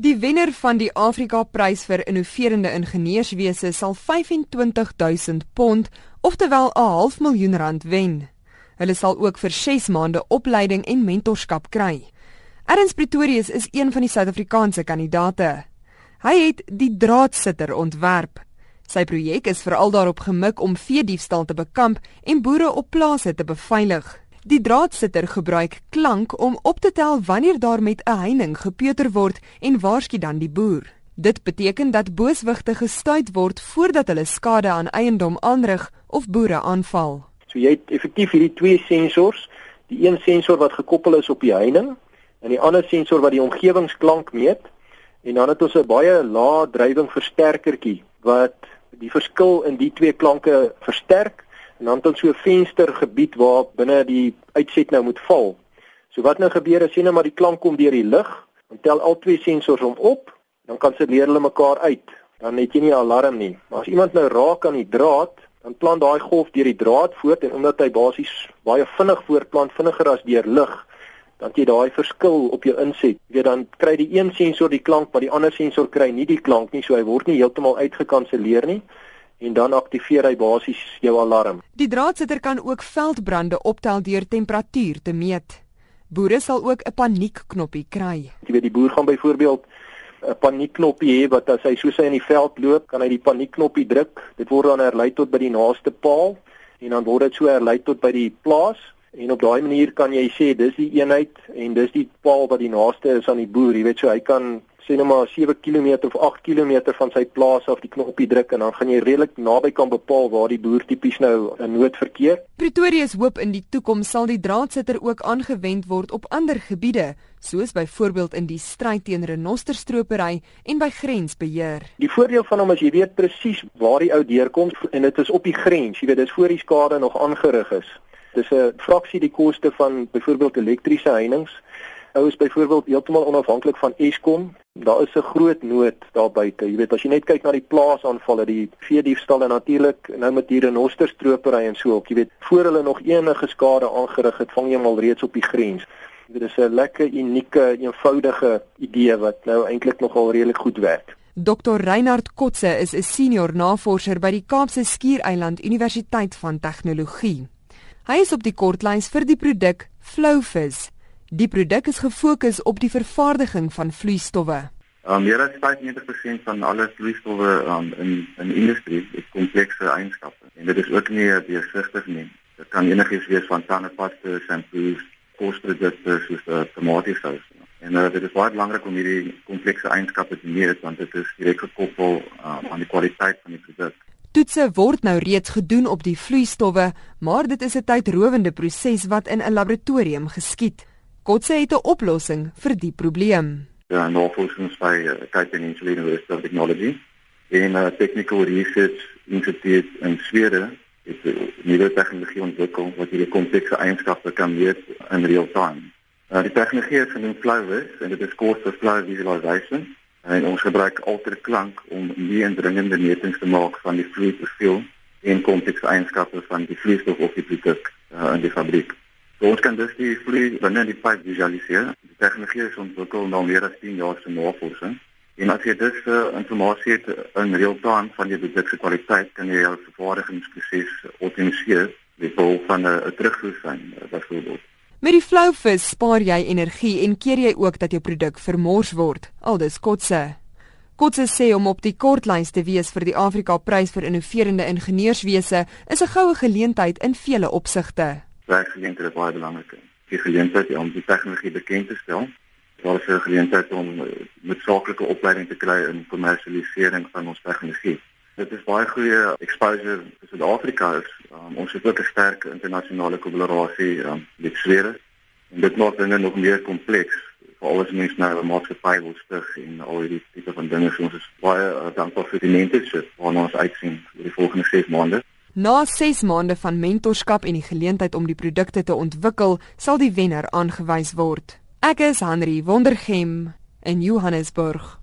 Die wenner van die Afrika Prys vir innoverende ingenieurswese sal 25000 pond, oftewel 'n half miljoen rand wen. Hulle sal ook vir 6 maande opleiding en mentorskap kry. Erns Pretorius is een van die Suid-Afrikaanse kandidaate. Hy het die draadsitter ontwerp. Sy projek is veral daarop gemik om vee diefstal te bekamp en boere op plase te beveilig. Die draadsitter gebruik klank om op te tel wanneer daar met 'n heining gepeuter word en waarsku dan die boer. Dit beteken dat booswigte gestuit word voordat hulle skade aan eiendom aanrig of boere aanval. So jy het effektief hierdie twee sensors, die een sensor wat gekoppel is op die heining en die ander sensor wat die omgewingsklank meet en dan het ons 'n baie lae drywing versterkertjie wat die verskil in die twee klanke versterk en dan het ons so 'n venstergebied waar binne die uitset nou moet val. So wat nou gebeur as jy nou maar die klank kom deur die lug, dan tel al twee sensors hom op, dan kan se leer hulle mekaar uit. Dan het jy nie alarm nie. Maar as iemand nou raak aan die draad, dan plant daai golf deur die draad voort en omdat hy basies baie vinnig voortplant, vinniger as deur lug, dan jy daai verskil op jou inset. Jy weet dan kry die een sensor die klank, maar die ander sensor kry nie die klank nie, so hy word nie heeltemal uitgekanselleer nie en dan aktiveer hy basies jou alarm. Die draadsitter kan ook veldbrande optel deur temperatuur te meet. Boere sal ook 'n paniekknoppie kry. Jy weet die boer gaan byvoorbeeld 'n paniekknoppie hê wat as hy soos hy in die veld loop, kan hy die paniekknoppie druk. Dit word dan herlei tot by die naaste paal en dan word dit so herlei tot by die plaas en op daai manier kan jy sê dis die eenheid en dis die paal wat die naaste is aan die boer. Jy weet so hy kan sê nou maar 7 km of 8 km van sy plaas af die knoppie druk en dan gaan jy redelik naby kan bepaal waar die boer tipies nou 'n nood verkeer. Pretoria se hoop in die toekoms sal die draadsitter ook aangewend word op ander gebiede, soos byvoorbeeld in die stryd teen renosterstropery en by grensbeheer. Die voordeel van hom is jy weet presies waar die ou deurkom en dit is op die grens, jy weet dis voor die skade nog aangerig is. Dis 'n fraksie die koste van byvoorbeeld elektriese heininge ou is byvoorbeeld heeltemal onafhanklik van Eskom. Daar is 'n groot nood daar buite. Jy weet as jy net kyk na die plaasaanvalle, die veediefstal en natuurlik nou met hierdie renosterstropery en so op, jy weet voor hulle nog enige skade aangerig het, vang jy hom al reeds op die grens. Dit is 'n lekker unieke, eenvoudige idee wat nou eintlik nogal redelik goed werk. Dr Reinhard Kotse is 'n senior navorser by die Kaapse Skiereiland Universiteit van Tegnologie. Hy is op die kortlys vir die produk Flowfizz Die produk is gefokus op die vervaardiging van vloeistowwe. Um, meer as 95% van alle vloeistowwe um, in in industrie het komplekse eienskappe en dit is ook nie besigtig nie. Dit kan enigiets wees van tandepasta, shampoos, kosprodukte soos uh, tomatiesous. En uh, dit is baie belangrik om hierdie komplekse eienskappe te meet want dit is direk gekoppel um, aan die kwaliteit van die produk. Toetse word nou reeds gedoen op die vloeistowwe, maar dit is 'n tydrowende proses wat in 'n laboratorium geskied. Kotse het 'n oplossing vir die probleem. Ja, navorsing by uh, Cape Peninsula University of Technology en 'n uh, technical research instituut in Swede het 'n nuwe tegnologie ontwikkel wat hierdie komplekse eienskappe kan meet in real time. Uh, die tegnologie is genoem Flowvis en dit is kort vir flow visualization en ons gebruik ultraklank om nie indringende metings te maak van die vloeiprofiel en komplekse eienskappe van die vloeistof of die produk uh, in die fabriek. So ons kan dus die vloei binne die pyp visualiseer. Die tegnologie is ontwikkel na meer as 10 jaar se navorsing. En as jy dus uh, inligting het in real time van die produk se kwaliteit, kan jy jou vervaardigingsproses optimaliseer met behulp van 'n uh, terugvoerlyn uh, byvoorbeeld. Met die Flowfizz spaar jy energie en keer jy ook dat jou produk vermors word. Aldus Kotse. Kotse sê om op die kortlys te wees vir die Afrika Prys vir innoverende ingenieurswese is 'n goue geleentheid in vele opsigte werkgeleenthede baie belangrik. Die geleentheid om die tegnologie bekend te stel. Daar is 'n geleentheid om uh, met saaklike opleiding te kry in kommersialisering van ons tegnologie. Dit is baie goeie exposure vir Suid-Afrika. Um, ons het ook 'n sterk internasionale kollaborasie um, met Swede. En dit maak dinge nog meer kompleks vir alles mense nou 'n maatskappy wil stig en al hierdie tipe van dinge. So ons is baie uh, dankbaar vir die mentorship waarna ons uitsien vir die volgende 6 maande. Na 6 maande van mentorskap en die geleentheid om die produkte te ontwikkel, sal die wenner aangewys word. Ek is Henry Wondergem in Johannesburg.